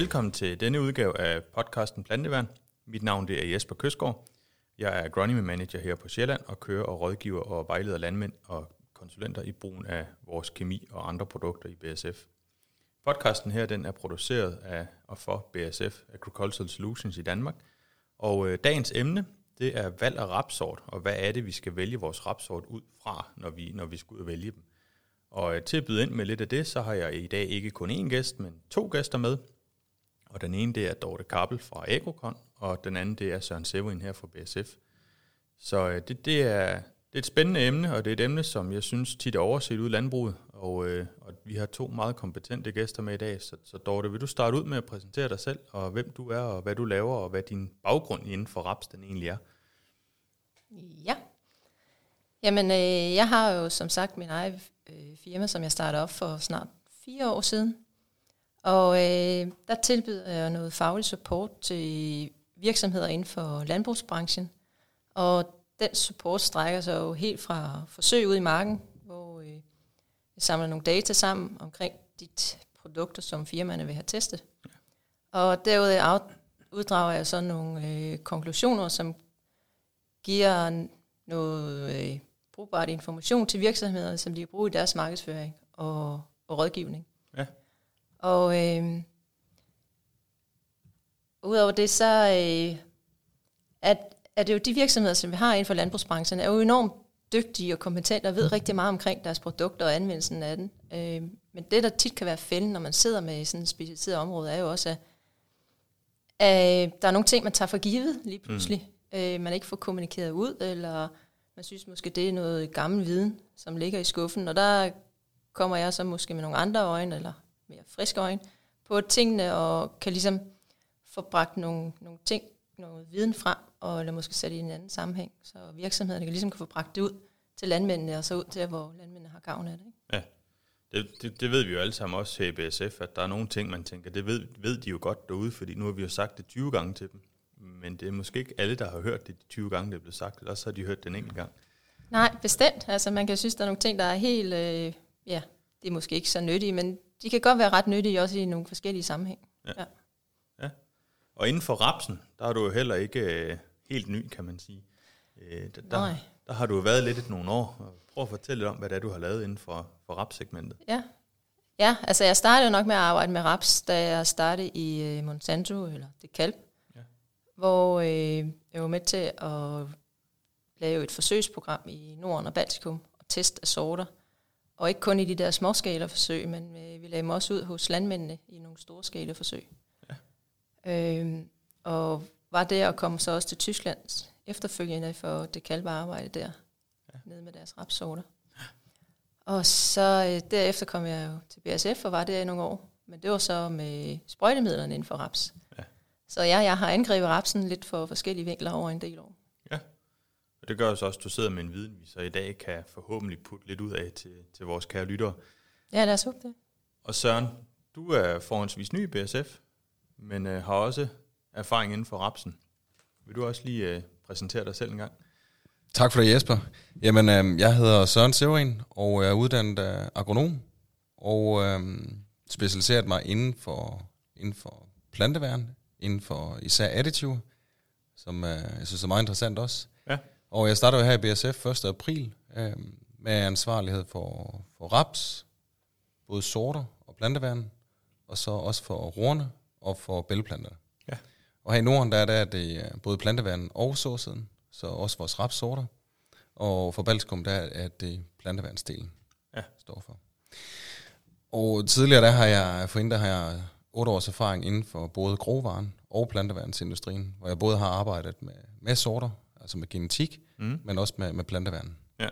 Velkommen til denne udgave af podcasten Planteværn. Mit navn det er Jesper Køsgaard. Jeg er agronomy manager her på Sjælland og kører og rådgiver og vejleder landmænd og konsulenter i brugen af vores kemi og andre produkter i BSF. Podcasten her den er produceret af og for BSF Agricultural Solutions i Danmark. Og øh, dagens emne det er valg af rapsort, og hvad er det, vi skal vælge vores rapsort ud fra, når vi, når vi skal ud og vælge dem. Og øh, til at byde ind med lidt af det, så har jeg i dag ikke kun én gæst, men to gæster med. Og den ene det er Dorte Kappel fra Agrokon, og den anden det er Søren Severin her fra BSF. Så øh, det, det, er, det er et spændende emne, og det er et emne, som jeg synes tit er overset ud i landbruget. Og, øh, og vi har to meget kompetente gæster med i dag. Så, så Dorte, vil du starte ud med at præsentere dig selv, og hvem du er, og hvad du laver, og hvad din baggrund inden for raps den egentlig er? Ja. Jamen, øh, jeg har jo som sagt min egen øh, firma, som jeg startede op for snart fire år siden. Og øh, der tilbyder jeg noget faglig support til virksomheder inden for landbrugsbranchen. Og den support strækker sig jo helt fra forsøg ud i marken, hvor øh, vi samler nogle data sammen omkring dit produkter, som firmaerne vil have testet. Og derudover uddrager jeg så nogle øh, konklusioner, som giver noget øh, brugbart information til virksomhederne, som de kan bruge i deres markedsføring og, og rådgivning. Og øh, udover det, så øh, at, er det jo de virksomheder, som vi har inden for landbrugsbranchen, er jo enormt dygtige og kompetente og ved rigtig meget omkring deres produkter og anvendelsen af den. Øh, men det, der tit kan være fælden, når man sidder med i sådan et specialiseret område, er jo også, at øh, der er nogle ting, man tager for givet lige pludselig. Mm. Øh, man ikke får kommunikeret ud, eller man synes måske, det er noget gammel viden, som ligger i skuffen. Og der kommer jeg så måske med nogle andre øjne, eller mere friske øjne, på tingene, og kan ligesom få bragt nogle, nogle ting, noget viden frem, og eller måske sætte i en anden sammenhæng, så virksomhederne kan ligesom kan få bragt det ud til landmændene, og så ud til, hvor landmændene har gavn af det. Ikke? Ja, det, det, det ved vi jo alle sammen også her i BSF, at der er nogle ting, man tænker, det ved, ved de jo godt derude, fordi nu har vi jo sagt det 20 gange til dem. Men det er måske ikke alle, der har hørt det de 20 gange, det er blevet sagt, eller så har de hørt den enkelt gang. Nej, bestemt. Altså man kan synes, der er nogle ting, der er helt, øh, ja, det er måske ikke så nyttige, men de kan godt være ret nyttige også i nogle forskellige sammenhæng. Ja. ja. ja. Og inden for rapsen, der er du jo heller ikke øh, helt ny, kan man sige. Øh, der, Nej. der har du jo været lidt et nogle år. Prøv at fortælle lidt om, hvad det er, du har lavet inden for, for rapsegmentet. Ja. ja, altså jeg startede nok med at arbejde med raps, da jeg startede i øh, Monsanto, eller det kalp, ja. hvor øh, jeg var med til at lave et forsøgsprogram i Norden og Baltikum og test af sorter. Og ikke kun i de der småskala forsøg, men øh, vi lagde dem også ud hos landmændene i nogle store skala forsøg. Ja. Øhm, og var der og kom så også til Tyskland efterfølgende for det kalve arbejde der, ja. nede med deres rapsorter. Ja. Og så øh, derefter kom jeg jo til BSF og var der i nogle år. Men det var så med sprøjtemidlerne inden for raps. Ja. Så ja, jeg har angrebet rapsen lidt for forskellige vinkler over en del år. Det gør så også, at du sidder med en viden, vi så i dag kan forhåbentlig putte lidt ud af til, til vores kære lyttere. Ja, lad os håbe det. Og Søren, du er forholdsvis ny i BSF, men øh, har også erfaring inden for rapsen. Vil du også lige øh, præsentere dig selv en gang? Tak for det, Jesper. Jamen, øh, jeg hedder Søren Severin, og er uddannet af agronom, og øh, specialiseret mig inden for, inden for planteværen, inden for især additive, som øh, jeg synes er meget interessant også. Og jeg starter jo her i BSF 1. april øh, med ansvarlighed for, for raps, både sorter og planteværn, og så også for roerne og for bælgeplanter. Ja. Og her i Norden, der er, der det øh, både planteværn og såsiden, så også vores rapssorter. Og for Baltikum, der er det planteværnsdelen, ja. står for. Og tidligere der har jeg, for der har jeg otte års erfaring inden for både grovvaren og planteværnsindustrien, hvor jeg både har arbejdet med, med sorter, altså med genetik, mm. men også med, med planteværn. Ja.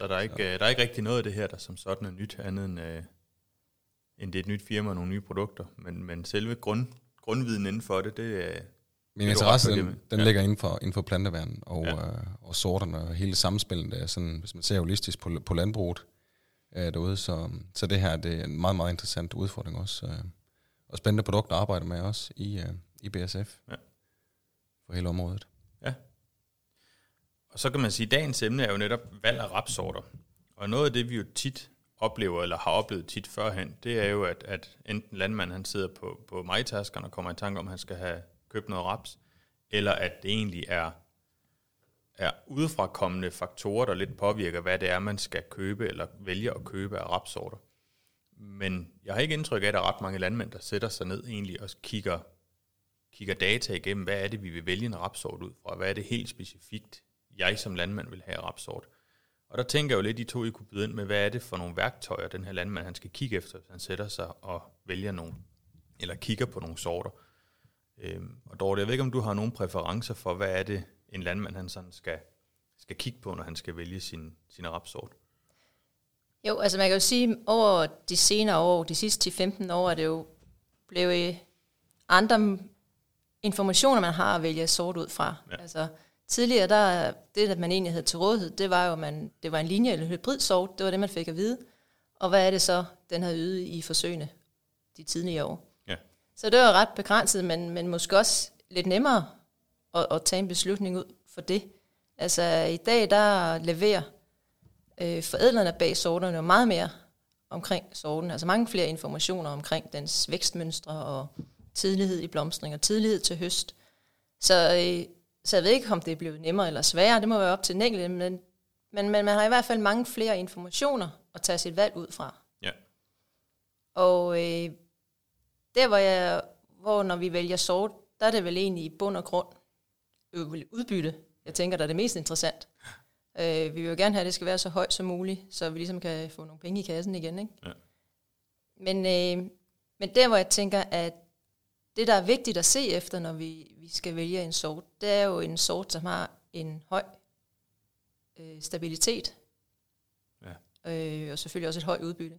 Så der er, ikke, så. Øh, der er ikke rigtig noget af det her, der som sådan er nyt, andet end, øh, end det er et nyt firma og nogle nye produkter. Men, men selve grund, grundviden inden for det, det er... Min interesse, den, den ja. ligger inden for, inden for planteværn og, ja. øh, og sorterne og hele samspillet, der er sådan, hvis man ser holistisk på, på landbruget øh, derude. Så, så det her det er en meget, meget interessant udfordring også. Øh, og spændende produkt at arbejde med også i, øh, i BSF ja. for hele området. Og så kan man sige, at dagens emne er jo netop valg af rapsorter. Og noget af det, vi jo tit oplever eller har oplevet tit førhen, det er jo, at, at enten landmanden han sidder på, på majtaskerne og kommer i tanke om, at han skal have købt noget raps, eller at det egentlig er, er udefrakommende faktorer, der lidt påvirker, hvad det er, man skal købe eller vælge at købe af rapsorter. Men jeg har ikke indtryk af, at der er ret mange landmænd, der sætter sig ned egentlig og kigger, kigger data igennem, hvad er det, vi vil vælge en rapsort ud fra, hvad er det helt specifikt, jeg som landmand vil have rapsort. Og der tænker jeg jo lidt, I to I kunne byde ind med, hvad er det for nogle værktøjer, den her landmand han skal kigge efter, hvis han sætter sig og vælger nogle, eller kigger på nogle sorter. Øhm, og Dorte, jeg ved ikke, om du har nogle præferencer for, hvad er det, en landmand han sådan skal, skal kigge på, når han skal vælge sin, sin rapsort? Jo, altså man kan jo sige, over de senere år, de sidste 10-15 år, er det jo blevet andre informationer, man har at vælge sort ud fra. Ja. Altså, tidligere, der, det, at man egentlig havde til rådighed, det var jo, at man, det var en linje eller hybrid sort, det var det, man fik at vide. Og hvad er det så, den har ydet i forsøgene de tidligere år? Ja. Så det var ret begrænset, men, men måske også lidt nemmere at, at tage en beslutning ud for det. Altså i dag, der leverer øh, forædlerne bag sorterne meget mere omkring sorten, altså mange flere informationer omkring dens vækstmønstre og tidlighed i blomstring og tidlighed til høst. Så, øh, så jeg ved ikke, om det er blevet nemmere eller sværere, det må være op til den enkelte, men, men, men man har i hvert fald mange flere informationer at tage sit valg ud fra. Ja. Og øh, der, hvor, jeg, hvor når vi vælger sort, der er det vel egentlig i bund og grund udbytte, jeg tænker, der er det mest interessant. Øh, vi vil jo gerne have, at det skal være så højt som muligt, så vi ligesom kan få nogle penge i kassen igen. Ikke? Ja. Men, øh, men der, hvor jeg tænker, at det, der er vigtigt at se efter, når vi, vi skal vælge en sort, det er jo en sort, som har en høj øh, stabilitet. Ja. Øh, og selvfølgelig også et højt udbytte.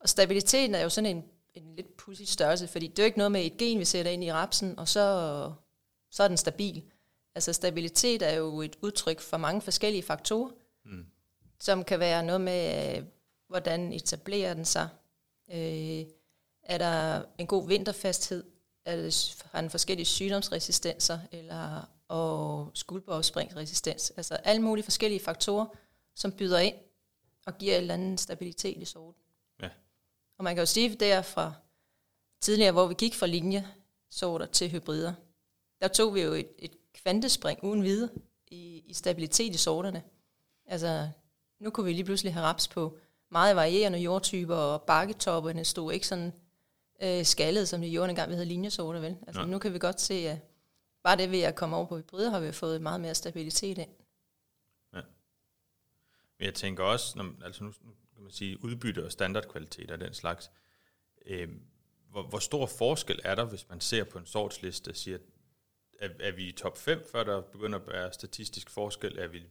Og stabiliteten er jo sådan en, en lidt pussy størrelse, fordi det er jo ikke noget med et gen, vi sætter ind i rapsen, og så, så er den stabil. Altså stabilitet er jo et udtryk for mange forskellige faktorer, mm. som kan være noget med, øh, hvordan etablerer den sig. Øh, er der en god vinterfasthed? Er det, har den forskellige sygdomsresistenser? Eller og skuldborgspringsresistens? Altså alle mulige forskellige faktorer, som byder ind og giver en eller anden stabilitet i sorten. Ja. Og man kan jo sige, der fra tidligere, hvor vi gik fra linjesorter til hybrider, der tog vi jo et, et kvantespring uden videre i, i stabilitet i sorterne. Altså, nu kunne vi lige pludselig have raps på meget varierende jordtyper, og bakketopperne stod ikke sådan øh, skaldet, som de gjorde engang, vi havde linjesorter, vel? Altså, ja. nu kan vi godt se, at bare det ved at komme over på hybrider, har vi fået meget mere stabilitet ind. Ja. Men jeg tænker også, når, altså nu kan man sige, udbytte og standardkvalitet af den slags, øh, hvor, hvor stor forskel er der, hvis man ser på en sortsliste, og siger, er, er vi i top 5, før der begynder at være statistisk forskel? Er vi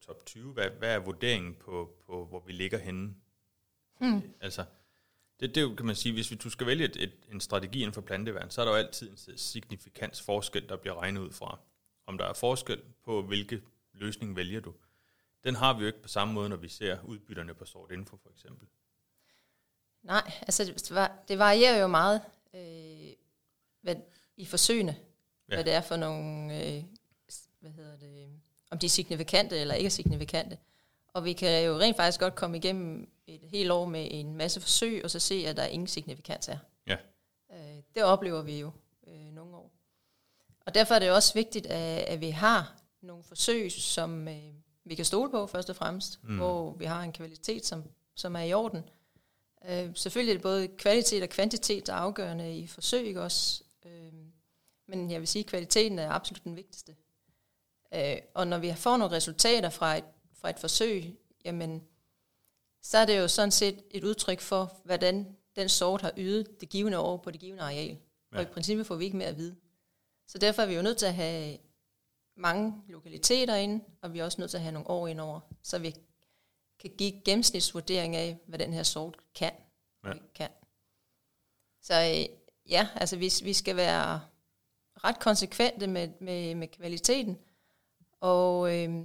top 20? Hvad, hvad er vurderingen på, på, hvor vi ligger henne? Hmm. Altså, det, det kan man sige, hvis vi, du skal vælge et, et, en strategi inden for planteværn, så er der jo altid en signifikans forskel, der bliver regnet ud fra. Om der er forskel på, hvilke løsning vælger du. Den har vi jo ikke på samme måde, når vi ser udbytterne på sort info for eksempel. Nej, altså det varierer jo meget øh, hvad, i forsøgene ja. hvad det er for nogle, øh, hvad hedder det, om de er signifikante eller ikke er signifikante. Og vi kan jo rent faktisk godt komme igennem et helt år med en masse forsøg, og så se, at der ingen signifikans er. Ja. Øh, det oplever vi jo øh, nogle år. Og derfor er det også vigtigt, at, at vi har nogle forsøg, som øh, vi kan stole på først og fremmest, mm. hvor vi har en kvalitet, som, som er i orden. Øh, selvfølgelig er det både kvalitet og kvantitet, der er afgørende i forsøg, ikke også? Øh, men jeg vil sige, at kvaliteten er absolut den vigtigste. Øh, og når vi får nogle resultater fra et, fra et forsøg, jamen, så er det jo sådan set et udtryk for, hvordan den sort har ydet det givende år på det givende areal. Ja. Og i princippet får vi ikke mere at vide. Så derfor er vi jo nødt til at have mange lokaliteter ind, og vi er også nødt til at have nogle år ind over, så vi kan give gennemsnitsvurdering af, hvad den her sort kan. Ja. kan. Så øh, ja, altså vi, vi skal være ret konsekvente med, med, med kvaliteten. Og, øh,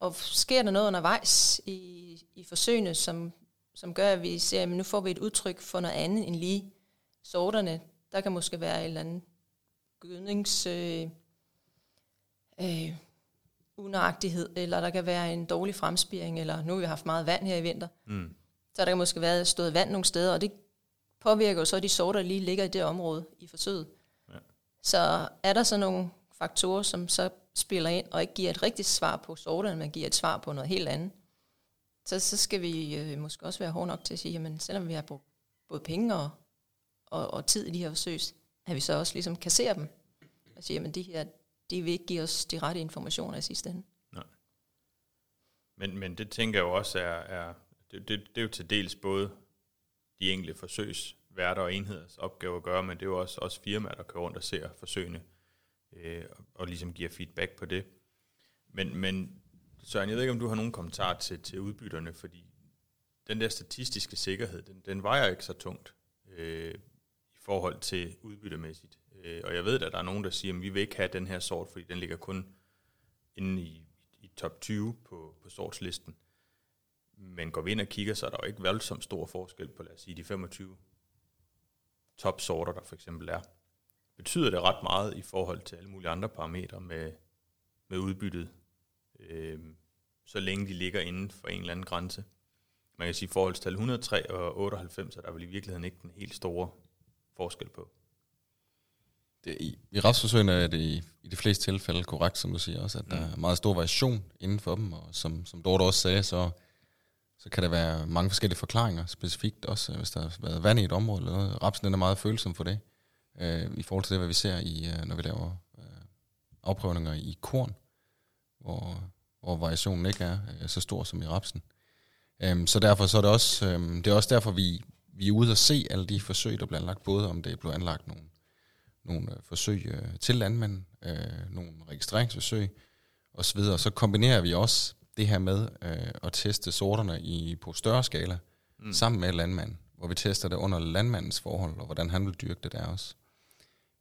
og sker der noget undervejs i, i forsøgene, som, som gør, at vi ser, at nu får vi et udtryk for noget andet end lige sorterne. Der kan måske være en eller anden gødnings... Øh, øh, unøjagtighed, eller der kan være en dårlig fremspiring, eller nu har vi haft meget vand her i vinter. Mm. Så der kan måske være stået vand nogle steder, og det påvirker jo så de sorter, der lige ligger i det område i forsøget. Ja. Så er der så nogle faktorer, som så spiller ind og ikke giver et rigtigt svar på sorterne, men giver et svar på noget helt andet, så, så skal vi øh, måske også være hårde nok til at sige, jamen selvom vi har brugt både penge og, og, og tid i de her forsøg, at vi så også ligesom kasserer dem og siger, jamen de her, de vil ikke give os de rette informationer i sidste ende. Nej. Men, men det tænker jeg jo også er, er det, det, det er jo til dels både de enkelte forsøgsværter og enheders opgave at gøre, men det er jo også, også firmaer, der kører rundt og ser forsøgene øh, og, og ligesom giver feedback på det. Men, men Søren, jeg ved ikke, om du har nogen kommentar til, til udbytterne, fordi den der statistiske sikkerhed, den, den vejer ikke så tungt øh, i forhold til udbyttemæssigt. Øh, og jeg ved, at der er nogen, der siger, at vi vil ikke have den her sort, fordi den ligger kun inde i, i top 20 på, på sortslisten. Men går vi ind og kigger, så er der jo ikke voldsomt stor forskel på, lad os sige, de 25 top-sorter, der for eksempel er. Betyder det ret meget i forhold til alle mulige andre parametre med, med udbyttet, øh, så længe de ligger inden for en eller anden grænse? Man kan sige, forholdstal 103 og 98 er der vel i virkeligheden ikke den helt store forskel på. Det, i, I retsforsøgene er det i, i de fleste tilfælde korrekt, som du siger også, at mm. der er meget stor variation inden for dem, og som, som Dorte også sagde, så så kan der være mange forskellige forklaringer, specifikt også, hvis der har været vand i et område eller noget. Rapsen er meget følsom for det, øh, i forhold til det, hvad vi ser, i, øh, når vi laver øh, afprøvninger i korn, hvor, hvor variationen ikke er øh, så stor som i rapsen. Øh, så derfor så er det også, øh, det er også derfor, vi, vi er ude og se alle de forsøg, der bliver anlagt, både om det bliver anlagt nogle, nogle øh, forsøg øh, til landmænd, øh, nogle registreringsforsøg osv., og så kombinerer vi også det her med øh, at teste sorterne i, på større skala, mm. sammen med landmanden, hvor vi tester det under landmandens forhold, og hvordan han vil dyrke det der også.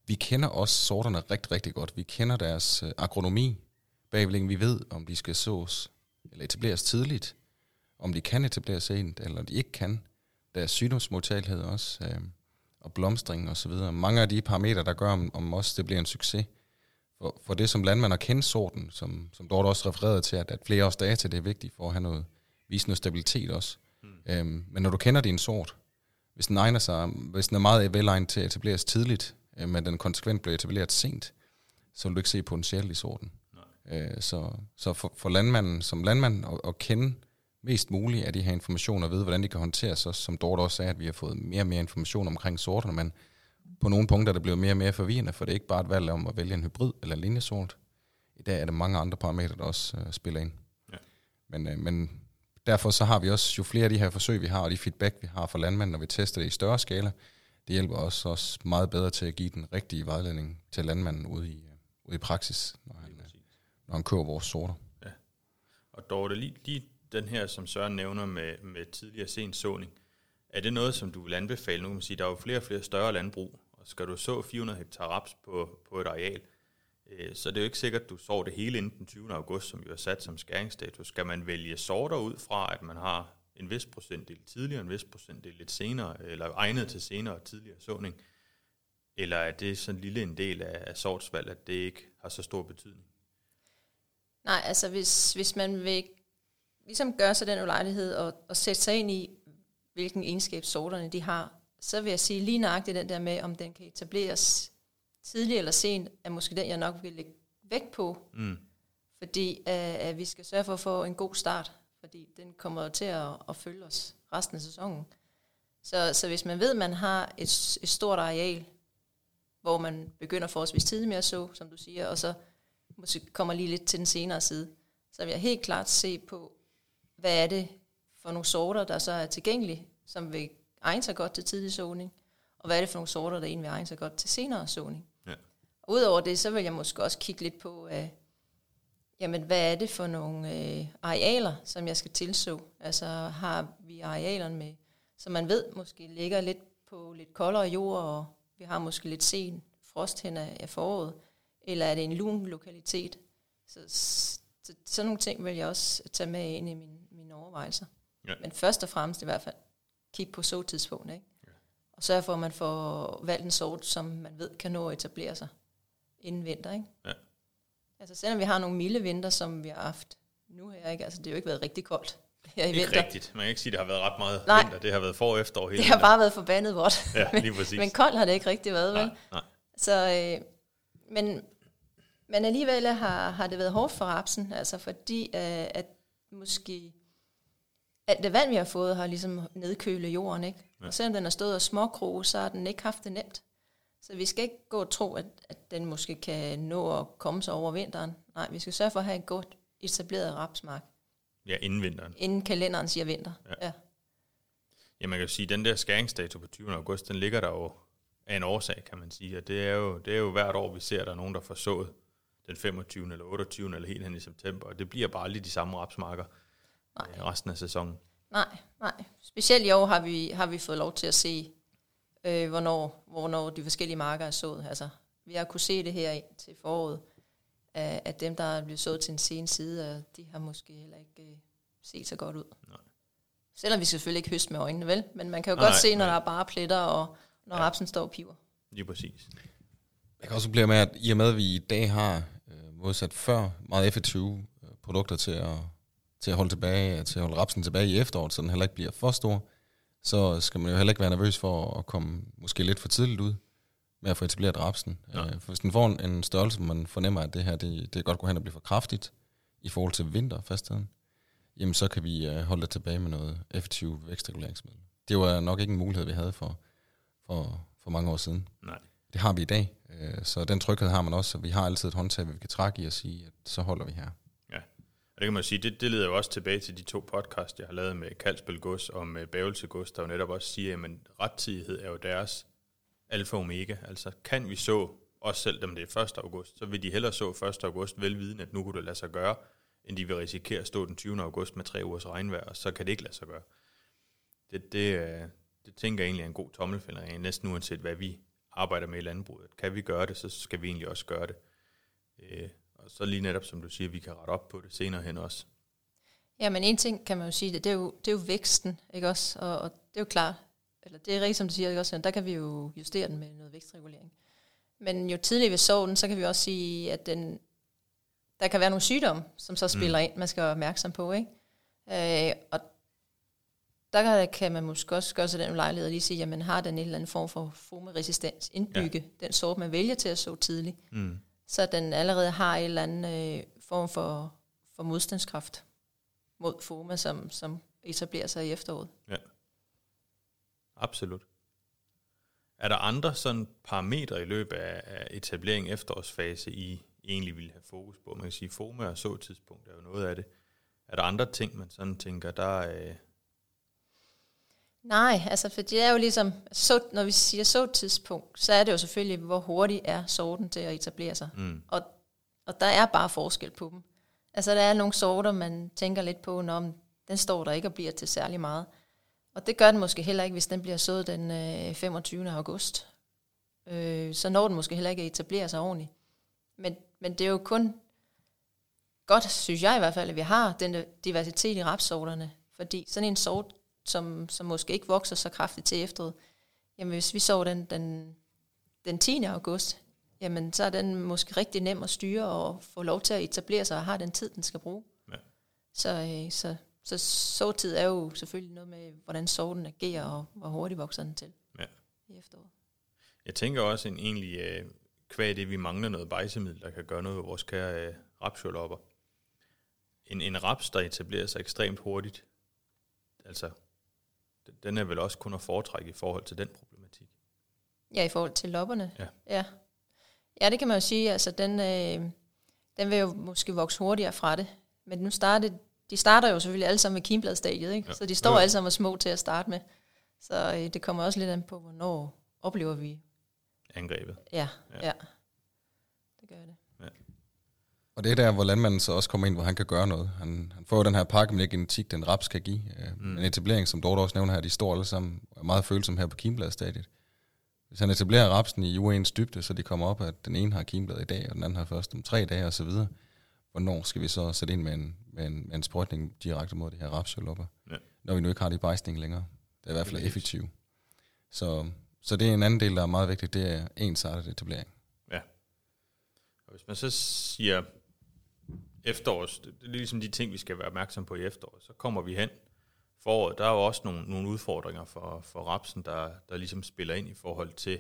Vi kender også sorterne rigtig, rigtig godt. Vi kender deres øh, agronomi bagved, vi ved, om de skal sås eller etableres tidligt, om de kan etableres sent, eller de ikke kan. Deres sygdomsmodtagelighed også, øh, og blomstring og så videre. Mange af de parametre, der gør, om, om også det bliver en succes, for, for det som landmand at kende sorten, som, som Dorte også refererede til, at, at flere års data det er vigtigt for at have noget, vise noget stabilitet også. Mm. Øhm, men når du kender din sort, hvis den egner sig, hvis den er meget velegnet til at etableres tidligt, øh, men den konsekvent bliver etableret sent, så vil du ikke se potentiale i sorten. Øh, så så for, for landmanden som landmand at, at kende mest muligt af de her informationer og vide, hvordan de kan håndteres, så som Dorte også sagde, at vi har fået mere og mere information omkring sorterne, men på nogle punkter er det blevet mere og mere forvirrende, for det er ikke bare et valg om at vælge en hybrid eller en linjesort. I dag er der mange andre parametre, der også uh, spiller ind. Ja. Men, uh, men derfor så har vi også, jo flere af de her forsøg, vi har, og de feedback, vi har fra landmænd, når vi tester det i større skala, det hjælper os også meget bedre til at give den rigtige vejledning til landmanden ude i, uh, ude i praksis, når han, uh, når han køber vores sorter. Ja. Og Dorte, lige, lige den her, som Søren nævner med, med tidligere sen såning, er det noget, som du vil anbefale? Nu kan man sige, der er jo flere og flere større landbrug, skal du så 400 hektar raps på, på et areal, øh, så det er jo ikke sikkert, at du sår det hele inden den 20. august, som jo er sat som skæringsstatus. Skal man vælge sorter ud fra, at man har en vis procentdel tidligere, en vis procentdel lidt senere, eller egnet til senere og tidligere såning? Eller er det sådan en lille en del af, af sortsvalg, at det ikke har så stor betydning? Nej, altså hvis, hvis man vil ligesom gøre sig den ulejlighed og, og sætte sig ind i, hvilken egenskab sorterne de har, så vil jeg sige lige nøjagtigt den der med, om den kan etableres tidligt eller sent, er måske den, jeg nok vil lægge vægt på. Mm. Fordi uh, at vi skal sørge for at få en god start, fordi den kommer til at, at følge os resten af sæsonen. Så, så hvis man ved, at man har et, et stort areal, hvor man begynder forholdsvis tidligt med at så, som du siger, og så måske kommer lige lidt til den senere side, så vil jeg helt klart se på, hvad er det for nogle sorter, der så er tilgængelige, som vil egne sig godt til tidlig såning, og hvad er det for nogle sorter, der egentlig vil egne sig godt til senere såning. Ja. Og udover det, så vil jeg måske også kigge lidt på, uh, jamen, hvad er det for nogle uh, arealer, som jeg skal tilså? Altså har vi arealerne med, som man ved måske ligger lidt på lidt koldere jord, og vi har måske lidt sen frost hen af foråret, eller er det en lun lokalitet? Så, så sådan nogle ting vil jeg også tage med ind i mine, mine overvejelser. Ja. Men først og fremmest i hvert fald, kigge på såtidspunktet, ikke? Ja. Og sørge for, at man får valgt en sort, som man ved kan nå at etablere sig inden vinter, ikke? Ja. Altså selvom vi har nogle milde vinter, som vi har haft nu her, ikke? Altså det har jo ikke været rigtig koldt. her i Ikke vinter. rigtigt. Man kan ikke sige, at det har været ret meget Nej. vinter. Det har været for og efterår hele Det har vinteren. bare været forbandet vådt. Ja, lige præcis. Men koldt har det ikke rigtig været, vel? nej, nej. Så, øh, men, men alligevel har, har det været hårdt for rapsen, altså fordi øh, at måske alt det vand, vi har fået, har ligesom nedkølet jorden, ikke? Ja. Og selvom den har stået og småkroge, så har den ikke haft det nemt. Så vi skal ikke gå og tro, at, at den måske kan nå at komme sig over vinteren. Nej, vi skal sørge for at have en godt etableret rapsmark, Ja, inden vinteren. inden kalenderen siger vinter. Ja. Ja. Ja, man kan jo sige, at den der skæringsdato på 20. august, den ligger der jo af en årsag, kan man sige. Og det er jo, det er jo hvert år, vi ser, at der er nogen, der får sået den 25. eller 28. eller helt hen i september. Og det bliver bare lige de samme rapsmarker Nej. øh, resten af sæsonen. Nej, nej. Specielt i år har vi, har vi fået lov til at se, øh, hvornår, hvornår de forskellige marker er sået. Altså, vi har kunne se det her ind til foråret, at, at dem, der er blevet sået til en sen side, øh, de har måske heller ikke øh, set så godt ud. Nej. Selvom vi selvfølgelig ikke høste med øjnene, vel? Men man kan jo Nej, godt nej, se, når nej. der er bare pletter, og når Ja. rapsen står og piver. Lige præcis. Jeg kan også blive med, at i og med, at vi i dag har øh, modsat før meget effektive øh, produkter til at, til at holde tilbage, til at holde rapsen tilbage i efteråret, så den heller ikke bliver for stor, så skal man jo heller ikke være nervøs for at komme måske lidt for tidligt ud med at få etableret rapsen. Ja. Øh, for hvis den får en, en størrelse, hvor man fornemmer, at det her det, det godt gå hen og blive for kraftigt i forhold til vinterfastheden, jamen så kan vi øh, holde det tilbage med noget effektiv vækstreguleringsmiddel. Det var nok ikke en mulighed, vi havde for, for, for mange år siden. Nej. Det har vi i dag, øh, så den tryghed har man også, så vi har altid et håndtag, vi kan trække i og sige, at så holder vi her. Og det kan man sige, det, det leder jo også tilbage til de to podcast, jeg har lavet med Kalsbøl Gods og med Bævelse Gods, der jo netop også siger, at rettidighed er jo deres alfa og omega. Altså kan vi så, også selv dem det er 1. august, så vil de hellere så 1. august, velviden, at nu kunne det lade sig gøre, end de vil risikere at stå den 20. august med tre ugers regnvejr, og så kan det ikke lade sig gøre. Det, det, øh, det tænker jeg egentlig er en god tommelfinger, næsten uanset hvad vi arbejder med i landbruget. Kan vi gøre det, så skal vi egentlig også gøre det. Øh, og så lige netop, som du siger, vi kan rette op på det senere hen også. Ja, men en ting kan man jo sige, det, er, jo, det er jo væksten, ikke også? Og, og det er jo klart, eller det er rigtigt, som du siger, ikke også? Der kan vi jo justere den med noget vækstregulering. Men jo tidligere vi så den, så kan vi også sige, at den, der kan være nogle sygdomme, som så spiller mm. ind, man skal være opmærksom på, ikke? Øh, og der kan, kan man måske også gøre sig den lejlighed og lige sige, jamen har den en eller anden form for fomeresistens indbygge, ja. den sort, man vælger til at så tidligt, Mm så den allerede har en eller anden øh, form for, for modstandskraft mod FOMA, som, som etablerer sig i efteråret. Ja, Absolut. Er der andre sådan parametre i løbet af, af etablering efterårsfase, I egentlig ville have fokus på? Man kan sige, FOMA og så tidspunkt er jo noget af det. Er der andre ting, man sådan tænker, der. Øh, Nej, altså for det er jo ligesom, så, når vi siger så tidspunkt, så er det jo selvfølgelig, hvor hurtigt er sorten til at etablere sig. mm, Og, og der er bare forskel på dem. Altså der er nogle sorter, man tænker lidt på, når den står der ikke og bliver til særlig meget. Og det gør den måske heller ikke, hvis den bliver sået den øh, 25. august. Øh, så når den måske heller ikke at etablere sig ordentligt. Men, men det er jo kun godt, synes jeg i hvert fald, at vi har den diversitet i rapsorterne. Fordi sådan en sort, som, som måske ikke vokser så kraftigt til efteråret, jamen hvis vi så den, den, den 10. august, jamen så er den måske rigtig nem at styre og få lov til at etablere sig og har den tid, den skal bruge. Ja. Så, øh, så, så såtid er jo selvfølgelig noget med, hvordan sorten agerer og hvor hurtigt vokser den til Ja. i efteråret. jeg tænker også en egentlig, øh, kvæg det, vi mangler noget bejsemiddel, der kan gøre noget ved vores kære øh, rapsjolopper. En, en raps, der etablerer sig ekstremt hurtigt, altså, den- er vel også kun at foretrække i forhold til den problematik. Ja, i forhold til lopperne. Ja. Ja, ja det kan man jo sige. Altså, den, øh, den vil jo måske vokse hurtigere fra det. Men nu starter, de starter jo selvfølgelig alle sammen med kimbladstadiet, ikke? Ja. Ja. så de står jo. alle sammen små til at starte med. Så øh, det kommer også lidt an på, hvornår oplever vi. Angrebet. Ja, Ja. ja. ja. Det gør det. Og det er der, hvor landmanden så også kommer ind, hvor han kan gøre noget. Han, han får jo den her pakke med genetik, den raps kan give. Øh, Mm. En etablering, som Dorte også nævner her, de står alle sammen er meget følsomme her på kimbladstadiet. Hvis han etablerer rapsen i uens dybde, så de kommer op, at den ene har kimblad i dag, og den anden har først om tre dage osv., hvornår skal vi så sætte ind med en, med en, med en sprøjtning direkte mod de her rapsjolopper, Ja. når vi nu ikke har det i bejsning længere. Det er i hvert fald effektivt. Så, så det er en anden del, der er meget vigtig, det er ensartet etablering. Og hvis man så siger efterårs, det er ligesom de ting, vi skal være opmærksom på i efteråret. Så kommer vi hen foråret. Der er jo også nogle, nogle udfordringer for, for rapsen, der, der ligesom spiller ind i forhold til,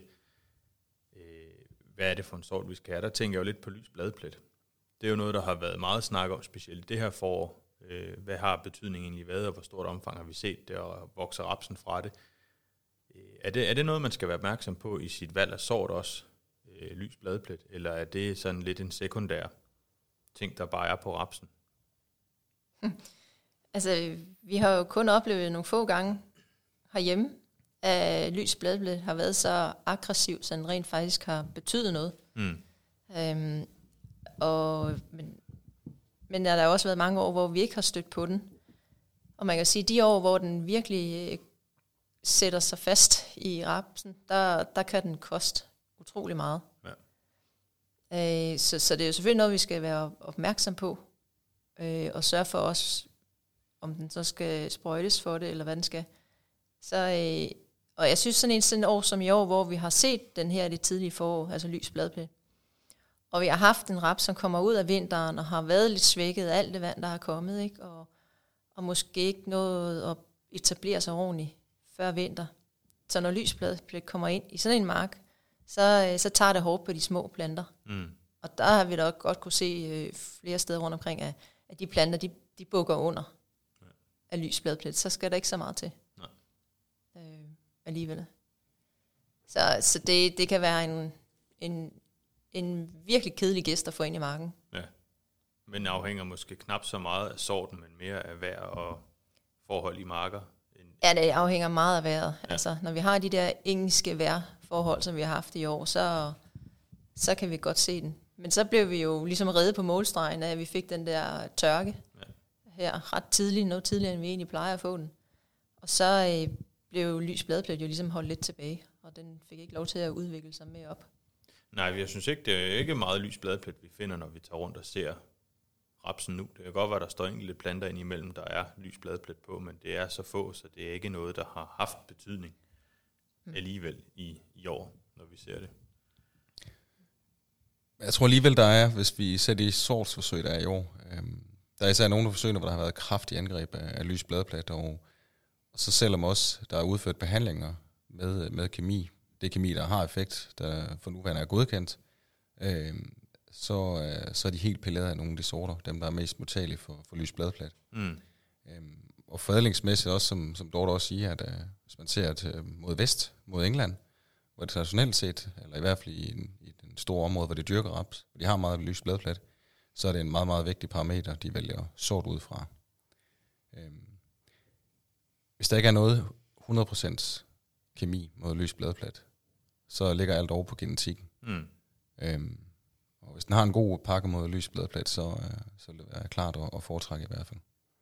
øh, hvad er det for en sort, vi skal have. Der tænker jeg jo lidt på lys bladplet. Det er jo noget, der har været meget snak om, specielt det her forår. Øh, hvad har betydningen egentlig været, og hvor stort omfang har vi set det, og vokser rapsen fra det? Øh, er det, er det noget, man skal være opmærksom på i sit valg af sort også, øh, lys bladplet, eller er det sådan lidt en sekundær ting, der bare er på rapsen? Altså, vi har jo kun oplevet nogle få gange herhjemme, at lys bladblæt har været så aggressiv, så den rent faktisk har betydet noget. Mm. Øhm, og, men, men der har også været mange år, hvor vi ikke har stødt på den. Og man kan sige, at de år, hvor den virkelig øh, sætter sig fast i rapsen, der, der kan den koste utrolig meget. Øh, så, så det er jo selvfølgelig noget, vi skal være opmærksom på, øh, og sørge for os, om den så skal sprøjtes for det, eller hvad den skal. Så, øh, og jeg synes sådan en sådan år som i år, hvor vi har set den her det tidlige forår, altså lys bladplet, og vi har haft en rap, som kommer ud af vinteren og har været lidt svækket af alt det vand, der har kommet, ikke? Og, og måske ikke noget at etablere sig ordentligt før vinter. Så når lysbladet kommer ind i sådan en mark, så, øh, så tager det hårdt på de små planter. Mm. Og der har vi da godt kunne se øh, flere steder rundt omkring, at, at de planter, de, de bukker under Ja. af lysbladplet. Så skal der ikke så meget til. Nej. Øh, alligevel. Så, så det, det kan være en, en, en virkelig kedelig gæst at få ind i marken. Men afhænger måske knap så meget af sorten, men mere af vejr og forhold i marker. End, Ja, det afhænger meget af vejret. Ja. Ja. Altså, når vi har de der engelske vejrforhold, som vi har haft i år, så, så kan vi godt se den. Men så blev vi jo ligesom reddet på målstregen, af, at vi fik den der tørke Ja. ja. her ret tidligt, noget tidligere, end vi egentlig plejer at få den. Og så øh, blev lys bladplet jo ligesom holdt lidt tilbage, og den fik ikke lov til at udvikle sig mere op. nej, jeg synes ikke, det er ikke meget lys bladplet, vi finder, når vi tager rundt og ser rapsen nu. Det kan godt være, der står enkelte planter ind imellem, der er lys bladplet på, men det er så få, så det er ikke noget, der har haft betydning alligevel i, i år, når vi ser det. Jeg tror alligevel, der er, hvis vi ser de sortsforsøg, der er i år, øhm, der er især nogle af forsøgene, hvor der har været kraftige angreb af, af lys bladplat, og, og så selvom også der er udført behandlinger med, med kemi, det kemi, der har effekt, der for nuværende er godkendt, øhm, så, øh, så er de helt pillet af nogle af de sorter, dem der er mest modtagelige for, for lys bladplat. Mm. Øhm, og forædlingsmæssigt også, som, som Dorte også siger, at øh, hvis man ser til, mod vest, mod England, hvor det traditionelt set, eller i hvert fald i, en, i den store område, hvor det dyrker raps, hvor de har meget lys bladplat, så er det en meget, meget vigtig parameter, de vælger sort ud fra. Øhm, hvis der ikke er noget 100% kemi mod lys bladplat, så ligger alt over på genetikken. Mm. Øhm, og hvis den har en god pakke mod lys bladplat, så, øh, så vil det være klart at, at foretrække i hvert fald.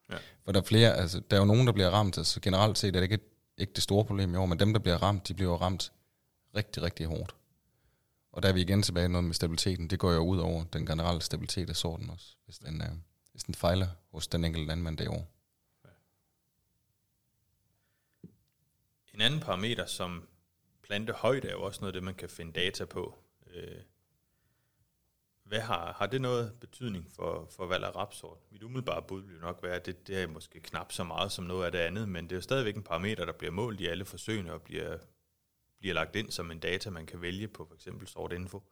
Ja. For der er flere, altså der er jo nogen, der bliver ramt, altså generelt set er det ikke, ikke det store problem i år, men dem, der bliver ramt, de bliver ramt rigtig, rigtig hårdt. Og der er vi igen tilbage noget med stabiliteten. Det går jo ud over den generelle stabilitet af sorten også, hvis den, øh, hvis den fejler hos den enkelte landmand det år. En anden parameter, som plantehøjde, er jo også noget af det, man kan finde data på. Øh, Hvad har, har det noget betydning for, for valg af rapsort? Mit umiddelbare bud vil nok være, at det, det er måske knap så meget som noget af det andet, men det er jo stadigvæk en parameter, der bliver målt i alle forsøgene og bliver, bliver lagt ind som en data, man kan vælge på for eksempel sortinfo.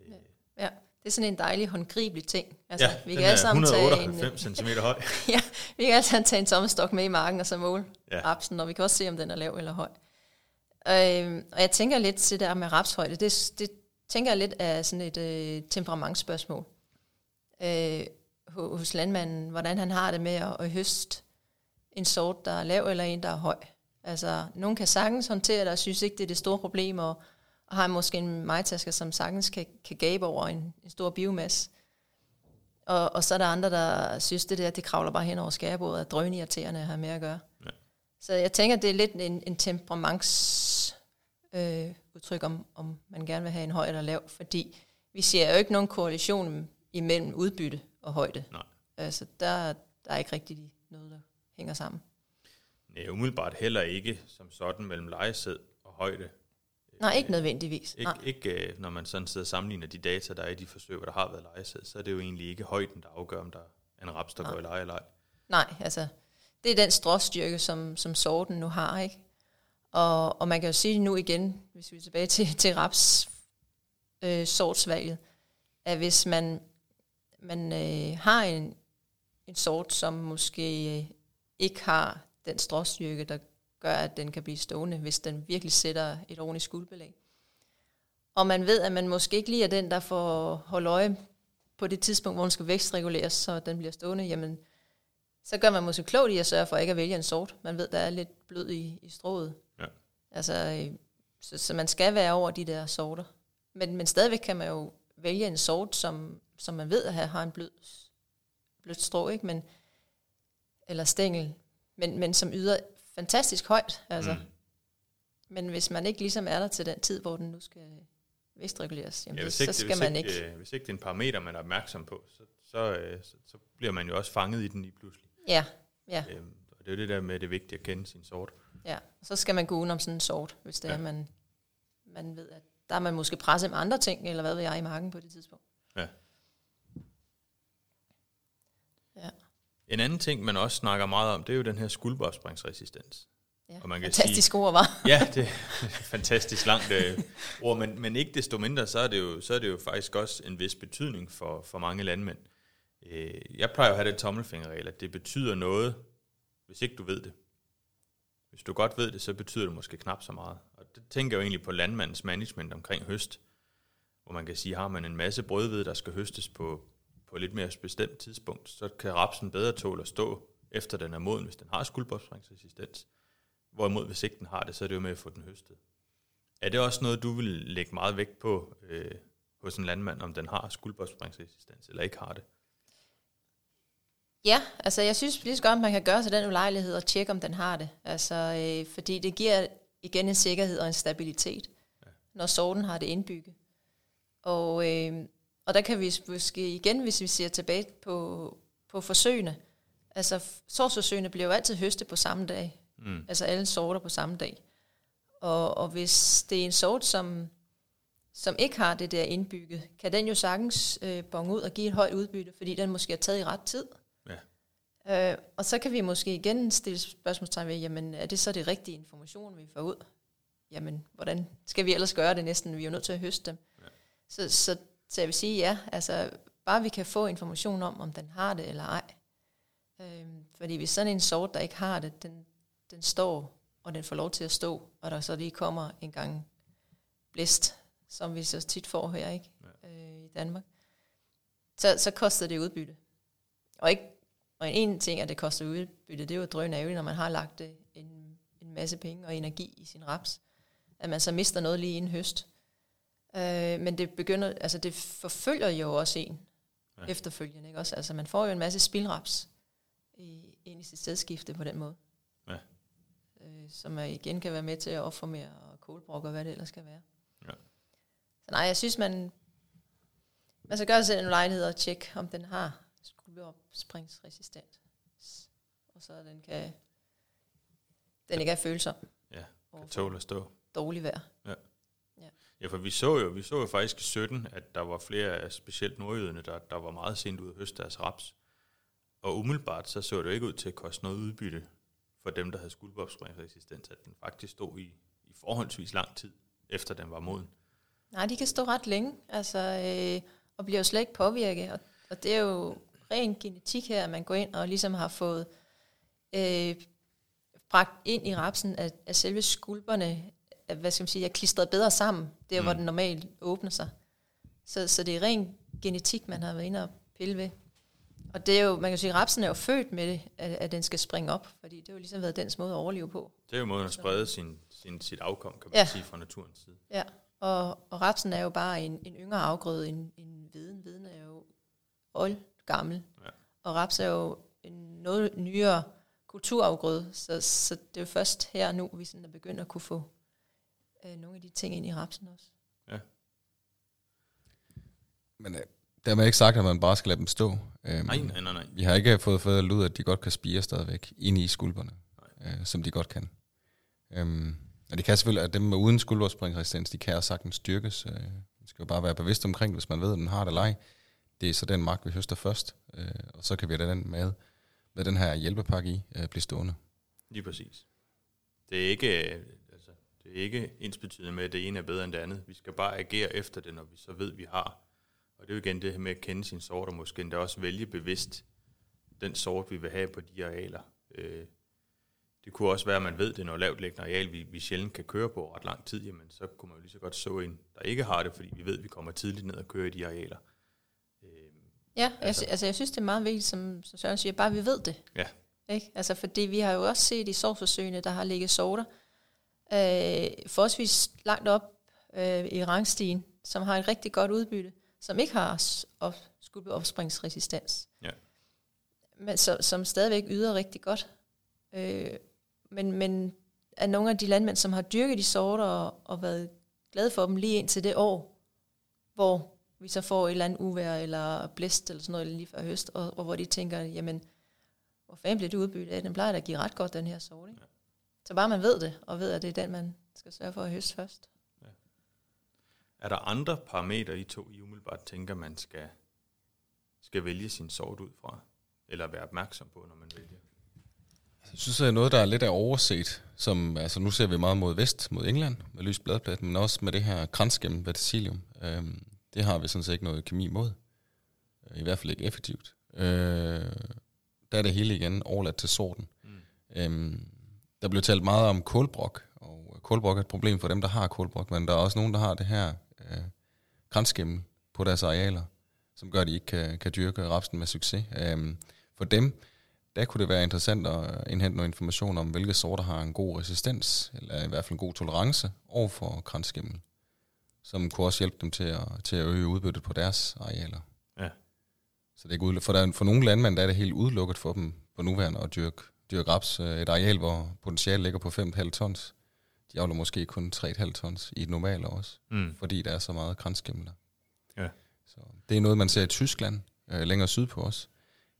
Øh, Ja, det er sådan en dejlig håndgribelig ting. Altså, ja, vi kan alle er sammen tage en, 198 cm høj. ja, vi kan alle sammen tage en tommestok med i marken og så måle Ja. ja. rapsen, og vi kan også se, om den er lav eller høj. Øhm, og jeg tænker lidt til det der med rapshøjde, det, det tænker jeg lidt af sådan et øh, temperamentsspørgsmål. Øh, ho- hos landmanden, hvordan han har det med at, at høste en sort, der er lav, eller en, der er høj. Altså, nogen kan sagtens håndtere det, og synes ikke, det er det store problem, og, og har måske en majtasker, som sagtens kan, kan gabe over en, en stor biomasse. Og, og så er der andre, der synes, det der, det kravler bare hen over skærebordet, og drønirriterende at have med at gøre. Ja. Så jeg tænker, det er lidt en, en temperaments øh, udtryk, om, om man gerne vil have en høj eller lav, fordi vi ser jo ikke nogen korrelation imellem udbytte og højde. Nej. Altså, der, der er ikke rigtig noget, der hænger sammen. Nej, umiddelbart heller ikke som sådan mellem lejesæd og højde. Øh, Nej, ikke nødvendigvis. Ikke, Nej. ikke øh, når man sådan sidder og sammenligner de data, der er i de forsøg, hvor der har været lejesæd, så er det jo egentlig ikke højden, der afgør, om der er en raps, der Nej. går i leje eller ej. Nej, altså, det er den stråstyrke, som, som sorten nu har, ikke? Og, og man kan jo sige nu igen, hvis vi er tilbage til, til raps øh, sortsvalget, at hvis man, man øh, har en, en sort, som måske øh, ikke har den stråstyrke, der gør, at den kan blive stående, hvis den virkelig sætter et ordentligt skuldbelæg. Og man ved, at man måske ikke lige er den, der får holde øje på det tidspunkt, hvor den skal vækstreguleres, så den bliver stående, jamen, så gør man måske klogt i at sørge for ikke at vælge en sort. Man ved, der er lidt blød i, i strået. Altså, øh, så, så man skal være over de der sorter. Men, men stadigvæk kan man jo vælge en sort, som, som man ved at have, har en blød, blødt strå, ikke? Men, eller stængel, men, men som yder fantastisk højt. Altså. Mm. Men hvis man ikke ligesom er der til den tid, hvor den nu skal vækstreguleres, jamen Ja, så skal hvis man ikke, ikke. Øh, hvis ikke det er en parameter, man er opmærksom på, så, så, øh, så, så bliver man jo også fanget i den lige pludselig. Ja, ja, Øhm, og det er jo det der med, at det er vigtigt at kende sin sort. Ja. Så skal man gå udenom sådan en sort, hvis det Ja. er, man, man ved, at der er man måske presset med andre ting, eller hvad ved jeg, i marken på det tidspunkt. Ja. Ja. En anden ting, man også snakker meget om, det er jo den her skuldbeopspringsresistens. Ja. Og man kan Fantastisk ord, var. Ja, det er fantastisk langt øh, ord, men, men ikke desto mindre, så er, det jo, så er det jo faktisk også en vis betydning for, for mange landmænd. Øh, jeg plejer at have den tommelfingerregel, at det betyder noget, hvis ikke du ved det. Hvis du godt ved det, så betyder det måske knap så meget. Og det tænker jeg jo egentlig på landmandens management omkring høst, hvor man kan sige, har man en masse brødhvede, der skal høstes på, på et lidt mere bestemt tidspunkt, så kan rapsen bedre tåle at stå, efter den er moden, hvis den har skuldbåndspringsresistens. Hvorimod, hvis ikke den har det, så er det jo med at få den høstet. Er det også noget, du vil lægge meget vægt på øh, hos en landmand, om den har skuldbåndspringsresistens eller ikke har det? Ja, altså jeg synes lige så godt, man kan gøre sig den ulejlighed og tjekke, om den har det. Altså, øh, fordi det giver igen en sikkerhed og en stabilitet, ja. når sorten har det indbygget. Og, øh, og der kan vi måske igen, hvis vi ser tilbage på, på forsøgene, altså sortsforsøgene bliver jo altid høstet på samme dag. Mm. Altså alle sorter på samme dag. Og, og hvis det er en sort, som, som ikke har det der indbygget, kan den jo sagtens øh, bonge ud og give et højt udbytte, fordi den måske er taget i ret tid. Øh, og så kan vi måske igen stille spørgsmålstegn ved, jamen er det så det rigtige information, vi får ud? Jamen, hvordan skal vi ellers gøre det næsten? Vi er jo nødt til at høste dem. Ja. Så, så, så jeg vil sige ja, altså bare vi kan få information om, om den har det eller ej. Øh, fordi hvis sådan en sort, der ikke har det, den, den står, og den får lov til at stå, og der så lige kommer en gang blæst, som vi så tit får her ikke Ja. øh, i Danmark, så, så koster det udbytte. Og, ikke, og en ting, at det koster udbytte, det er jo drøn ærgerligt, når man har lagt øh, en, en masse penge og energi i sin raps, at man så mister noget lige inden høst. Øh, men det begynder, altså det forfølger jo også en Ja. efterfølgende, ikke også? Altså man får jo en masse spilraps i, ind i sit stedskifte på den måde. Ja. Øh, som igen kan være med til at opformere og kålbrok og hvad det ellers skal være. Ja. Så nej, jeg synes, man, man skal gøre sig en lejlighed og tjekke, om den har skulderopspringsresistent. Og så den kan den ikke er følsom Ja, kan tåle at stå. dårlig vejr. Ja, for vi så jo, vi så jo faktisk i 17, at der var flere af specielt nordjyderne, der, der var meget sent ud at høste deres raps. Og umiddelbart så så det jo ikke ud til at koste noget udbytte for dem, der havde skuldbopspringsresistens, at den faktisk stod i, i forholdsvis lang tid, efter den var moden. Nej, de kan stå ret længe, altså, øh, og bliver jo slet ikke påvirket. Og, og det er jo ren genetik her, at man går ind og ligesom har fået øh, bragt ind i rapsen, at, at selve skulperne er, hvad skal man sige, er klistret bedre sammen, der mm. hvor den normalt åbner sig. Så, så det er ren genetik, man har været inde og pille ved. Og det er jo, man kan sige, at rapsen er jo født med det, at, at den skal springe op, fordi det har jo ligesom været dens måde at overleve på. Det er jo måden at sprede sin, sin, sit afkom, kan man Ja. sige, fra naturens side. Ja, og, og rapsen er jo bare en, en yngre afgrøde end, end viden. Viden er jo old gammel, Ja. og raps er jo en noget nyere kulturafgrøde, så, så det er jo først her nu, vi sådan er begyndt at kunne få øh, nogle af de ting ind i rapsen også. Men øh, dermed ikke sagt, at man bare skal lade dem stå. Øhm, Nej, nej, nej, nej. Vi har ikke fået fået ud, at de godt kan spire stadigvæk ind i skulperne, øh, som de godt kan. Øhm, Og det kan selvfølgelig, at dem med uden skuldrådsspringresistens, de kan også sagtens styrkes. Øh, man skal jo bare være bevidst omkring, hvis man ved, at den har det eller ej. Det er så den mark, vi høster først, øh, og så kan vi have den med, med den her hjælpepakke i, øh, blive stående. Lige præcis. Det er ikke, øh, altså, det er ikke ensbetydende med, at det ene er bedre end det andet. Vi skal bare agere efter det, når vi så ved, vi har. Og det er jo igen det her med at kende sin sort, og måske endda også vælge bevidst den sort, vi vil have på de arealer. Øh, det kunne også være, at man ved, at det er noget lavt liggende areal, vi, vi sjældent kan køre på ret lang tid, jamen så kunne man jo lige så godt så en, der ikke har det, fordi vi ved, at vi kommer tidligt ned og kører i de arealer. Ja, altså, altså jeg synes, det er meget vigtigt, som, som Søren siger, bare vi ved det. Ja. Ikke? Altså, fordi vi har jo også set i sovsforsøgene, der har ligget sorter, øh, forholdsvis langt op øh, i rangstigen, som har et rigtig godt udbytte, som ikke har op, opspringsresistens. Ja. Men så, som stadigvæk yder rigtig godt. Øh, men, men er nogle af de landmænd, som har dyrket de sorter og, og været glade for dem lige indtil det år, hvor vi så får et eller andet uvær eller blæst eller sådan noget lige før høst, og, og hvor de tænker, jamen, hvor fanden bliver det udbyttet af? Den plejer da at give ret godt, den her sort. Ikke? Ja. Så bare man ved det, og ved, at det er den, man skal sørge for at høste først. Ja. Er der andre parametre, I to I umiddelbart tænker, man skal, skal vælge sin sort ud fra? Eller være opmærksom på, når man vælger? Jeg synes, det er noget, der er lidt af overset. Som, altså, nu ser vi meget mod vest, mod England, med lys bladplat, men også med det her kransgem verticillium. Øhm, det har vi sådan set ikke noget kemi mod. I hvert fald ikke effektivt. Øh, der er det hele igen overladt til sorten. Mm. Øhm, der blev talt meget om kålbrok, og kålbrok er et problem for dem, der har kålbrok, men der er også nogen, der har det her øh, kransgemme på deres arealer, som gør, at de ikke kan, kan dyrke rapsen med succes. Øhm, for dem, der kunne det være interessant at indhente noget information om, hvilke sorter har en god resistens, eller i hvert fald en god tolerance over for kransskimmel, som kunne også hjælpe dem til at, til at øge udbyttet på deres arealer. Ja. Så det er ikke for, der, for nogle landmænd der er det helt udelukket for dem på nuværende at dyrke, dyrke raps. Et areal, hvor potentialet ligger på 5,5 tons. De avler måske kun 3,5 tons i et normalt også, mm. fordi der er så meget kransskimmel Ja. Så det er noget, man ser i Tyskland, øh, længere sydpå også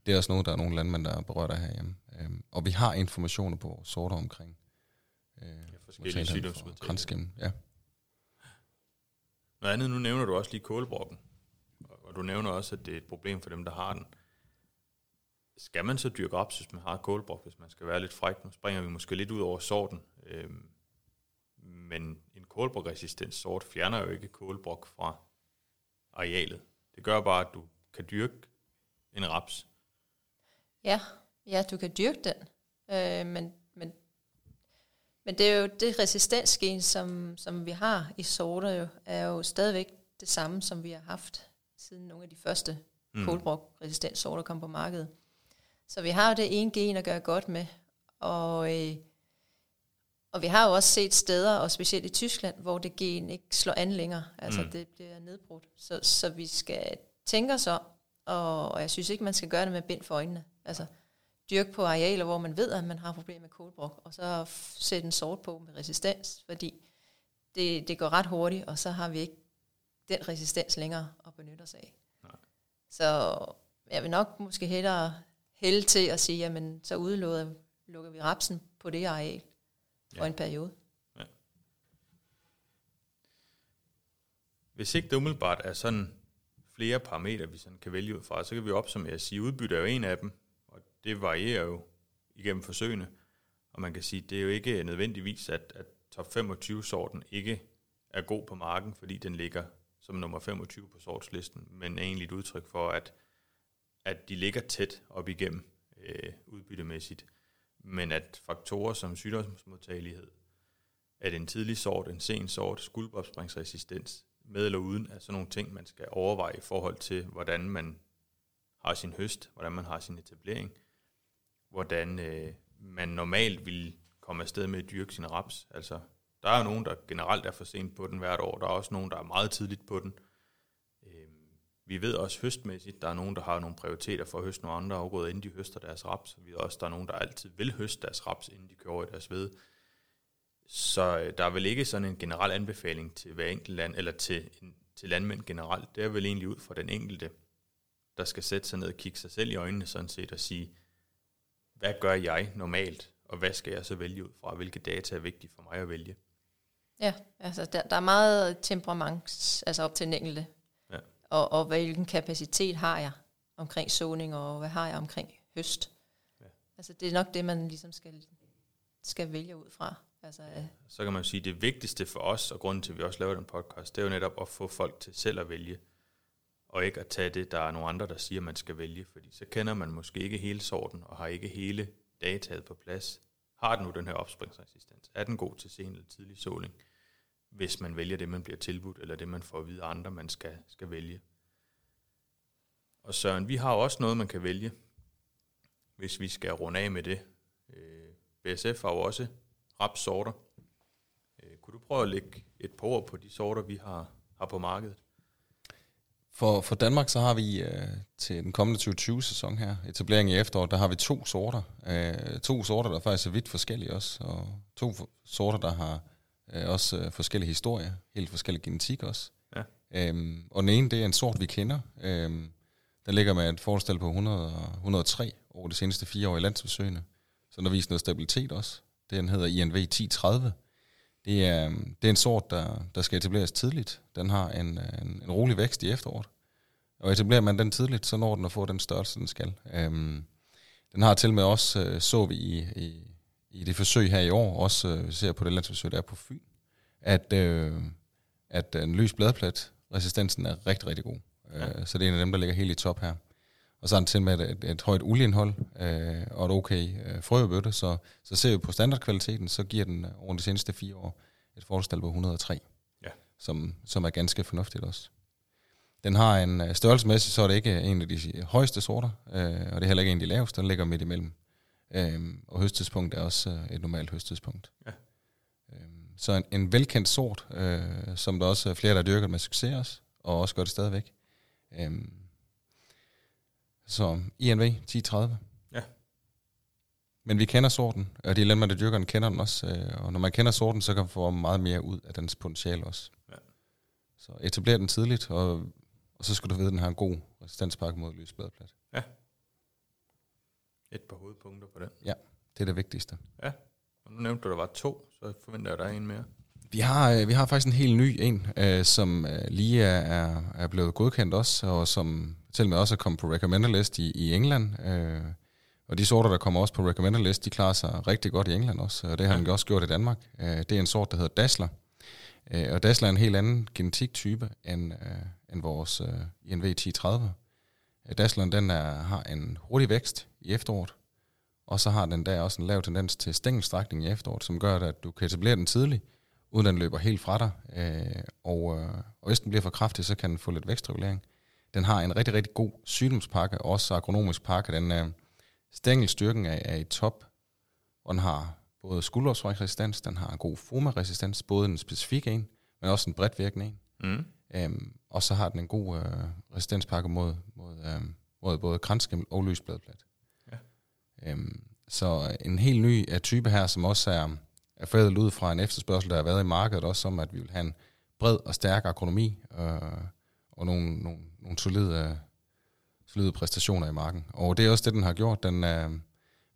det er også noget, der er nogle landmænd, der berørt af herhjemme. Øhm, og vi har informationer på sorter omkring. Øh, ja, forskellige sygdomsmodtagelser. Ja. Noget andet, nu nævner du også lige kålbrokken. Og du nævner også, at det er et problem for dem, der har den. Skal man så dyrke op, hvis man har kålbrok, hvis man skal være lidt fræk? Nu springer vi måske lidt ud over sorten. Øhm, men en kålbrokresistent sort fjerner jo ikke kålbrok fra arealet. Det gør bare, at du kan dyrke en raps, Ja, ja, du kan dyrke den. Øh, men, men, det er jo det resistensgen, som, som vi har i sorter, jo, er jo stadigvæk det samme, som vi har haft siden nogle af de første mm. kålbrok-resistent sorter kom på markedet. Så vi har jo det ene gen at gøre godt med, og, øh, og vi har jo også set steder, og specielt i Tyskland, hvor det gen ikke slår an længere, altså mm. det bliver nedbrudt. Så, så vi skal tænke os om, og, og jeg synes ikke, man skal gøre det med bind for øjnene. Altså dyrke på arealer, hvor man ved, at man har problemer med kålbrok, og så sætte en sort på med resistens, fordi det, det går ret hurtigt, og så har vi ikke den resistens længere at benytte os af. Nej. Så jeg vil nok måske hellere hælde til at sige, jamen så udelukker lukker vi rapsen på det areal for ja. en periode. Ja. Hvis ikke det umiddelbart er sådan flere parametre, vi sådan kan vælge ud fra, så kan vi opsummere at sige, udbytte er jo en af dem, det varierer jo igennem forsøgene. Og man kan sige, det er jo ikke nødvendigvis, at, at top 25-sorten ikke er god på marken, fordi den ligger som nummer 25 på sortslisten, men er egentlig et udtryk for, at, at de ligger tæt op igennem øh, udbyttemæssigt. Men at faktorer som sygdomsmodtagelighed, at en tidlig sort, en sen sort, skuldbopspringsresistens, med eller uden, er sådan nogle ting, man skal overveje i forhold til, hvordan man har sin høst, hvordan man har sin etablering, hvordan øh, man normalt vil komme afsted med at dyrke sin raps. Altså, der er jo nogen, der generelt er for sent på den hvert år. Der er også nogen, der er meget tidligt på den. Øh, vi ved også høstmæssigt, der er nogen, der har nogle prioriteter for at høste nogle andre afgrøder, inden de høster deres raps. Vi ved også, der er nogen, der altid vil høste deres raps, inden de kører over i deres ved. Så øh, der er vel ikke sådan en generel anbefaling til hver enkelt land, eller til, en, til landmænd generelt. Det er vel egentlig ud fra den enkelte, der skal sætte sig ned og kigge sig selv i øjnene sådan set og sige, hvad gør jeg normalt, og hvad skal jeg så vælge ud fra? Hvilke data er vigtige for mig at vælge? Ja, altså der, der er meget temperament altså op til den enkelte. Ja. Og, og hvilken kapacitet har jeg omkring såning, og hvad har jeg omkring høst. Ja. Altså det er nok det, man ligesom skal, skal vælge ud fra. Altså, øh, Så kan man sige, at det vigtigste for os, og grunden til, at vi også laver den podcast, det er jo netop at få folk til selv at vælge, og ikke at tage det, der er nogle andre, der siger, man skal vælge, fordi så kender man måske ikke hele sorten, og har ikke hele dataet på plads. Har den nu den her opspringsresistens? Er den god til sen eller tidlig såling? Hvis man vælger det, man bliver tilbudt, eller det, man får at vide af andre, man skal, skal vælge. Og Søren, vi har også noget, man kan vælge, hvis vi skal runde af med det. Øh, BSF har jo også rapsorter. Øh, kunne du prøve at lægge et par ord på de sorter, vi har, har på markedet? For, for Danmark så har vi øh, til den kommende 2020-sæson her, etablering i efteråret, der har vi to sorter. Øh, to sorter, der faktisk er vidt forskellige også, og to for, sorter, der har øh, også øh, forskellige historier, helt forskellige genetik også. Ja. Øhm, og den ene, det er en sort, vi kender. Øhm, der ligger med et forholdstal på 100, og 103 over de seneste fire år i landsforsøgene. Så den har vist noget stabilitet også. Den hedder INV 1030. Det er, det er en sort, der, der skal etableres tidligt. Den har en, en, en rolig vækst i efteråret. Og etablerer man den tidligt, så når den at få den størrelse, den skal. Øhm, den har til med også, øh, så vi i, i, i det forsøg her i år, også øh, ser på det landsforsøg, der er på Fyn, at, øh, at en lys bladplet, resistensen er rigtig, rigtig god. Ja. Øh, så det er en af dem, der ligger helt i top her. Og så har den til med et, et, et højt olieindhold øh, og et okay øh, frøbøtte, så, så ser vi på standardkvaliteten, så giver den øh, over de seneste fire år et forholdstal på 103, Ja. som, som er ganske fornuftigt også. Den har en øh, størrelsesmæssigt, så er det ikke en af de højeste sorter, øh, og det er heller ikke en af de laveste, den ligger midt imellem. Øh, og høsttidspunkt er også øh, et normalt høsttidspunkt. Ja. Øh, så en, en velkendt sort, øh, som der også er flere, der dyrker med succes også, og også gør det stadigvæk. Øh, så INV 1030. Ja. Men vi kender sorten, og de landmænd, der dyrker den, kender den også. øh, Og når man kender sorten, så kan man få meget mere ud af dens potentiale også. Ja. Så etabler den tidligt, og, og så skal du vide, at den har en god resistenspakke mod lysbladplat. Et par hovedpunkter på den. Det er det vigtigste. Og nu nævnte du, der var to, så forventer jeg, at der er en mere. Vi har, øh, vi har faktisk en helt ny en, øh, som øh, lige er, er, blevet godkendt også, og som til og med også er kommet på recommender list i, i England. Øh, og de sorter, der kommer også på recommender list, de klarer sig rigtig godt i England også, og det har Ja. de også gjort i Danmark. Øh, det er en sort, der hedder Dassler. Øh, og Dassler er en helt anden genetiktype end, øh, end vores øh, INV 1030. Øh, Dassleren den er, har en hurtig vækst i efteråret, og så har den der også en lav tendens til stængelstrækning i efteråret, som gør, at du kan etablere den tidligt, uden den løber helt fra dig. Øh, og, øh, og hvis den bliver for kraftig, så kan den få lidt vækstregulering. Den har en rigtig, rigtig god sygdomspakke, også agronomisk pakke. Den øh, stængelstyrken er, er i top, og den har både skuldersvrækresistens, den har god fomaresistens, både en specifik en, men også en bredt virkende en. Mm. Øhm, og så har den en god øh, resistenspakke mod, mod, øh, mod både kranskimmel og lysbladplat. Ja. Øhm, så en helt ny uh, type her, som også er, er fædret ud fra en efterspørgsel, der har været i markedet, også om, at vi vil have en bred og stærk agronomi øh, og nogle, nogle, nogle solide, solide præstationer i marken. Og det er også det, den har gjort. Den, øh,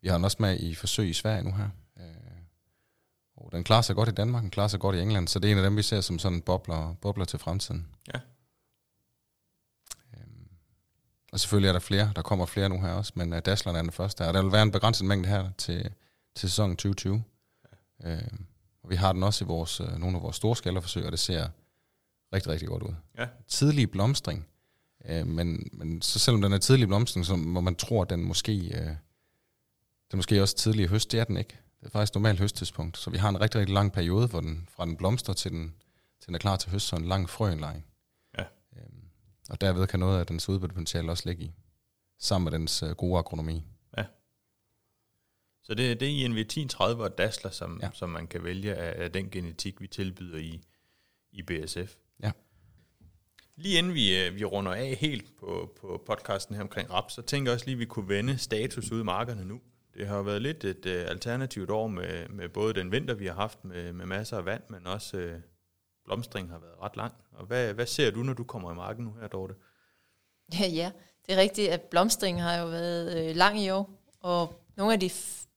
vi har den også med i forsøg i Sverige nu her. Øh, og den klarer sig godt i Danmark, den klarer sig godt i England, så det er en af dem, vi ser som sådan bobler, bobler til fremtiden. Ja. Øhm, og selvfølgelig er der flere, der kommer flere nu her også, men uh, Dashleren er den første. Og der vil være en begrænset mængde her til, til sæsonen 2020. Øhm, og vi har den også i vores, uh, nogle af vores store skalaforsøg, og det ser rigtig, rigtig godt ud. Ja. Tidlig blomstring, øh, men, men så selvom den er tidlig blomstring, så må man tro, at den måske, øh, den måske også tidlig høst, det er den ikke. Det er faktisk normalt høsttidspunkt, så vi har en rigtig, rigtig lang periode, hvor den, fra den blomster til den, til den er klar til høst, så en lang frøindlejring. Ja. Øhm, og derved kan noget af dens udbyttepotentiale også ligge i, sammen med dens øh, gode agronomi. Så det, det er INV 1030 og Dassler, som, ja. Som man kan vælge af, af den genetik, vi tilbyder i, i BSF. Ja. Lige inden vi, øh, vi runder af helt på, på podcasten her omkring raps, så tænker jeg også lige, at vi kunne vende status ude i markerne nu. Det har jo været lidt et uh, alternativt år med, med både den vinter, vi har haft med, med masser af vand, men også uh, blomstringen har været ret lang. Og hvad, hvad ser du, når du kommer i marken nu her, Dorte? Ja, ja, det er rigtigt, at blomstringen har jo været øh, lang i år, og nogle af de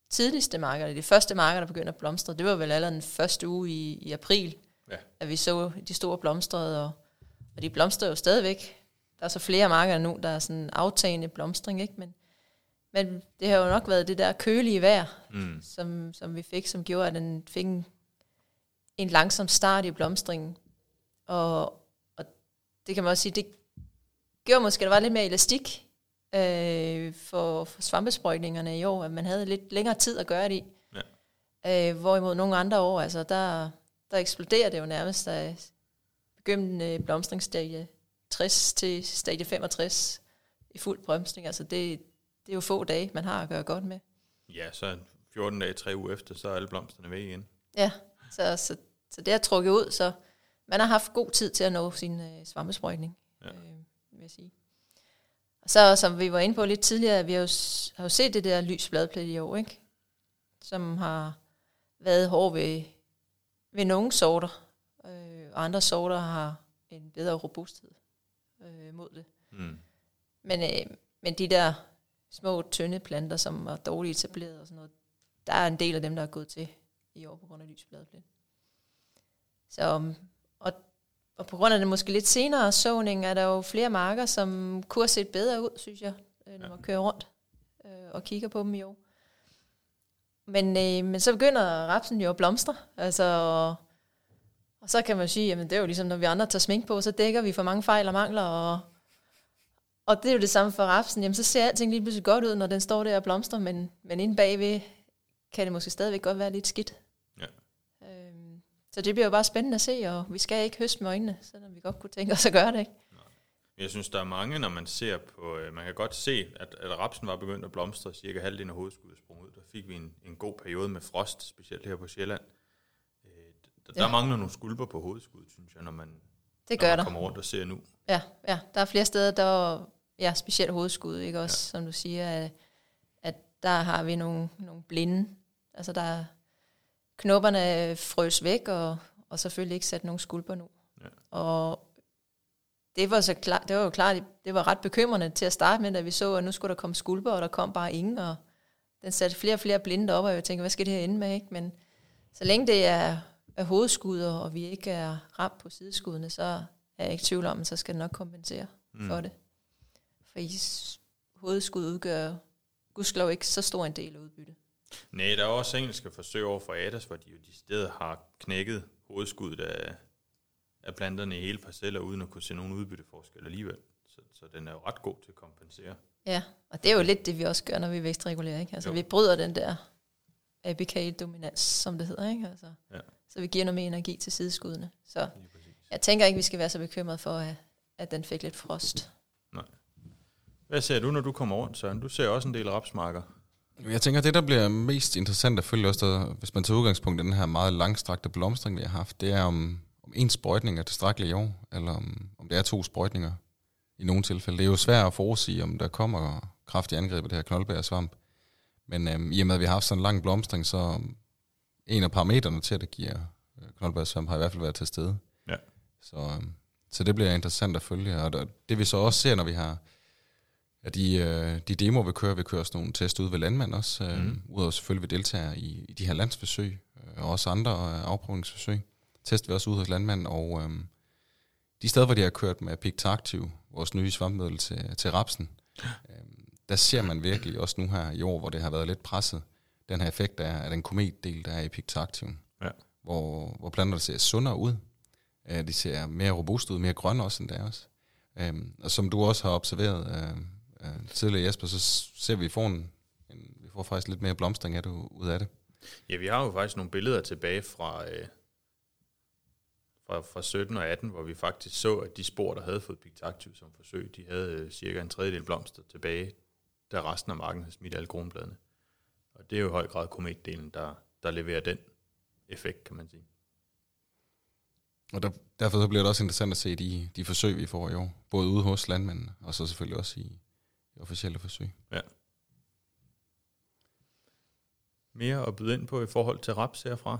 tidligste marker, de første marker, der begyndte at blomstre, det var vel allerede den første uge i, i april. Ja. At vi så de store blomstrede, og, og de blomstrer jo stadigvæk. Der er så flere marker nu, der er sådan aftagende blomstring, ikke? Men, men det har jo nok været det der kølige vejr, Mm. som, som vi fik, som gjorde, at den fik en, en langsom start i blomstringen. Og, og det kan man også sige, det gjorde måske, at der var lidt mere elastik øh, for, for svampesprøjtningerne i år, at man havde lidt længere tid at gøre det i. Ja. Øh, hvorimod nogle andre år, altså der, der eksploderer det jo nærmest, da begyndende blomstringsstadie 60 til stadie 65 i fuld blomstring. Altså det, det er jo få dage, man har at gøre godt med. Ja, så 14 dage, 3 uger efter, så er alle blomsterne væk igen. Ja, så, så, så det er trukket ud, så man har haft god tid til at nå sin øh, svampesprøjtning, ja. øh, vil jeg sige. Og så, som vi var inde på lidt tidligere, vi har jo, har jo set det der lys bladplet i år, ikke? som har været hård ved, ved nogle sorter, øh, og andre sorter har en bedre robusthed øh, mod det. Mm. Men, øh, men de der små, tynde planter, som var dårligt etableret og sådan noget, der er en del af dem, der er gået til i år på grund af lysbladplet. Så, um, og, på grund af det måske lidt senere såning, er der jo flere marker, som kunne have set bedre ud, synes jeg, øh, når man kører rundt øh, og kigger på dem i år. Men, øh, men så begynder rapsen jo at blomstre, altså, og, og så kan man sige, jamen det er jo ligesom, når vi andre tager smink på, så dækker vi for mange fejl og mangler, og, og det er jo det samme for rapsen. Jamen, så ser alting lige pludselig godt ud, når den står der og blomstrer, men, men inde bagved kan det måske stadigvæk godt være lidt skidt. Så det bliver jo bare spændende at se, og vi skal ikke høste med øjnene, selvom vi godt kunne tænke os at gøre det. Ikke? Jeg synes, der er mange, når man ser på... Øh, man kan godt se, at, at rapsen var begyndt at blomstre, cirka halvdelen af hovedskuddet sprang ud. Der fik vi en, en god periode med frost, specielt her på Sjælland. Øh, der, ja. Der mangler nogle skulper på hovedskuddet, synes jeg, når man, Det når gør man der. kommer rundt og ser nu. Ja, ja, der er flere steder, der er ja, specielt hovedskud, ikke også, ja. som du siger, at, at der har vi nogle, nogle blinde. Altså der er knopperne frøs væk, og, og selvfølgelig ikke sat nogen skulper nu. Ja. Og det var, så klar, det var jo klart, det var ret bekymrende til at starte med, da vi så, at nu skulle der komme skulper, og der kom bare ingen, og den satte flere og flere blinde op, og jeg tænkte, hvad skal det her ende med, ikke? Men så længe det er, er hovedskud, og vi ikke er ramt på sideskuddene, så er jeg ikke i tvivl om, at så skal det nok kompensere mm. for det. For i hovedskud udgør gudskelov ikke så stor en del af udbyttet. Nej, der er også engelske forsøg over for Adas, hvor de jo de steder har knækket hovedskuddet af, af planterne i hele parceller, uden at kunne se nogen udbytteforskel alligevel. Så, så den er jo ret god til at kompensere. Ja, og det er jo lidt det, vi også gør, når vi vækstregulerer. Ikke? Altså, Jo. vi bryder den der apical-dominans, som det hedder. Ikke? Altså, Ja. Så vi giver noget mere energi til sideskuddene. Så jeg tænker ikke, vi skal være så bekymrede for, at, at den fik lidt frost. Hvad ser du, når du kommer rundt, Søren? Du ser også en del rapsmarker. Jeg tænker, det der bliver mest interessant at følge også, der, hvis man tager udgangspunkt i den her meget langstrakte blomstring, vi har haft, det er om, om en sprøjtning er tilstrækkelig i år, eller om, om det er to sprøjtninger i nogle tilfælde. Det er jo svært at forudsige, om der kommer kraftige angreb af det her knoldbær svamp. Men øhm, i og med, at vi har haft sådan en lang blomstring, så en af parametrene til, at det giver øh, knoldbær svamp, har i hvert fald været til stede. Ja. Så, øhm, så det bliver interessant at følge. Og det vi så også ser, når vi har Ja, de, øh, de demoer, vi kører, vi kører sådan nogle test ud ved landmand også, øh, mm. udover selvfølgelig vi deltager i, i de her landsforsøg, øh, og også andre afprøvningsforsøg. Tester vi også ud hos landmand, og øh, de steder, hvor de har kørt med Pictactiv, vores nye svampmiddel til, til rapsen, øh, der ser man virkelig også nu her i år, hvor det har været lidt presset, den her effekt af, af den kometdel, der er i Pictactiv, Ja. hvor, hvor planterne ser sundere ud. De ser mere robuste ud, mere grønne også end det er også. Øhm, og som du også har observeret øh, øh, tidligere, Jesper, så ser vi, får, en, en, vi får faktisk lidt mere blomstring af det, ud af det. Ja, vi har jo faktisk nogle billeder tilbage fra, øh, fra, fra 17 og 18, hvor vi faktisk så, at de spor, der havde fået Pictactiv som forsøg, de havde øh, cirka en tredjedel blomster tilbage, da resten af marken havde smidt alle kronbladene. Og det er jo i høj grad kometdelen, der, der leverer den effekt, kan man sige. Og der, derfor så bliver det også interessant at se de, de forsøg, vi får i år. Både ude hos landmændene, og så selvfølgelig også i officielle forsøg. Mere at byde ind på i forhold til raps herfra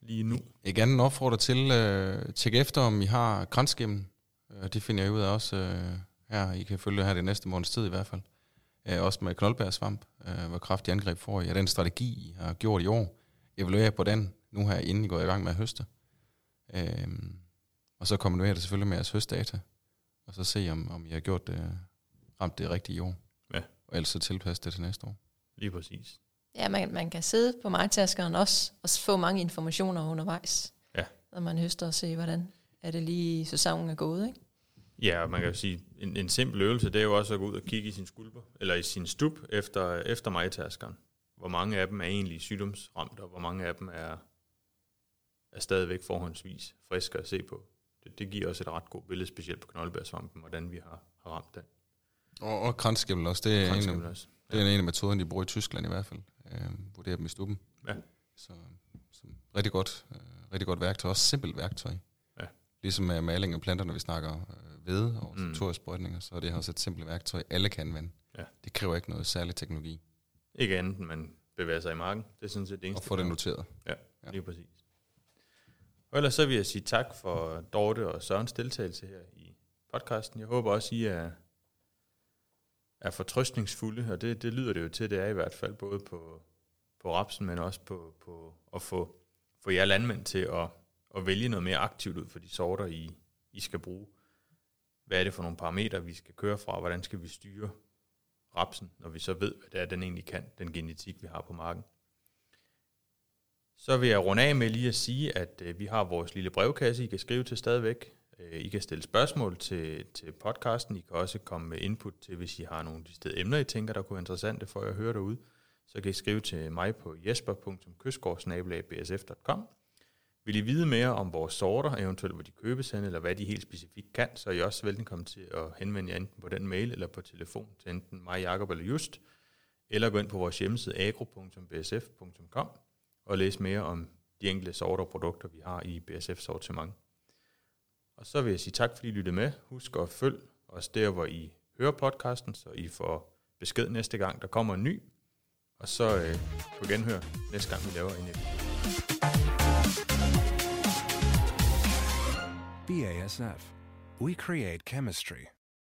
lige nu. Jeg gerne opfordrer til øh, tjekke efter, om I har grænsgemmen. Øh, det finder jeg ud af også øh, her. I kan følge her det næste måneds tid i hvert fald. Øh, også med knoldbærsvamp, øh, hvor kraftig angreb får I. Er den strategi, I har gjort i år? Evaluere på den nu her, inden I går i gang med at høste. Øhm, og så kombinere det selvfølgelig med jeres høstdata, og så se, om, om I har gjort det, ramt det rigtige år. Ja. Og ellers så tilpasse det til næste år. Lige præcis. Ja, man, man kan sidde på magtaskeren også, og få mange informationer undervejs. Ja. Når man høster og se, hvordan er det lige sæsonen er gået, ikke? Ja, og man kan jo sige, en, en simpel øvelse, det er jo også at gå ud og kigge i sin skulper, eller i sin stup efter, efter majtaskeren. Hvor mange af dem er egentlig sygdomsramt, og hvor mange af dem er, er stadigvæk forhåndsvis friske at se på. Det, det giver også et ret godt billede, specielt på knoldebærsvampen, hvordan vi har, har ramt den. Og, og kranskæmmel også, det er, en af, også. det er en af metoderne, de bruger i Tyskland i hvert fald. Øh, vurderer dem i stuppen. Ja. Så, så rigtig godt, øh, rigtig godt værktøj, også simpelt værktøj. Ja. Ligesom med maling af planter, når vi snakker øh, ved og Mm. mm. så er det også et simpelt værktøj, alle kan anvende. Ja. Det kræver ikke noget særlig teknologi. Ikke andet, man bevæger sig i marken. Det er sådan set det Og eneste. få det noteret. Ja, Ja. lige præcis. Og ellers så vil jeg sige tak for Dorte og Sørens deltagelse her i podcasten. Jeg håber også, I er, er fortrøstningsfulde, og det, det lyder det jo til, det er i hvert fald, både på, på rapsen, men også på, på at få, få jer landmænd til at, at vælge noget mere aktivt ud for de sorter, I, I skal bruge. Hvad er det for nogle parametre, vi skal køre fra? Hvordan skal vi styre rapsen, når vi så ved, hvad det er, den egentlig kan, den genetik, vi har på marken? Så vil jeg runde af med lige at sige, at øh, vi har vores lille brevkasse, I kan skrive til stadigvæk. Øh, I kan stille spørgsmål til, til podcasten. I kan også komme med input til, hvis I har nogle de emner, I tænker, der kunne være interessante for at høre derude. Så kan I skrive til mig på jesper.kystgårdsnabelag.bsf.com. Vil I vide mere om vores sorter, eventuelt hvor de købes hen, eller hvad de helt specifikt kan, så er I også velkommen til at henvende jer enten på den mail eller på telefon til enten mig, Jakob eller Just, eller gå ind på vores hjemmeside agro.bsf.com og læse mere om de enkelte sorter og produkter, vi har i BSF sortiment. Og så vil jeg sige tak, fordi I lyttede med. Husk at følge os der, hvor I hører podcasten, så I får besked næste gang, der kommer en ny. Og så øh, på genhør næste gang, vi laver en episode. BASF. We create chemistry.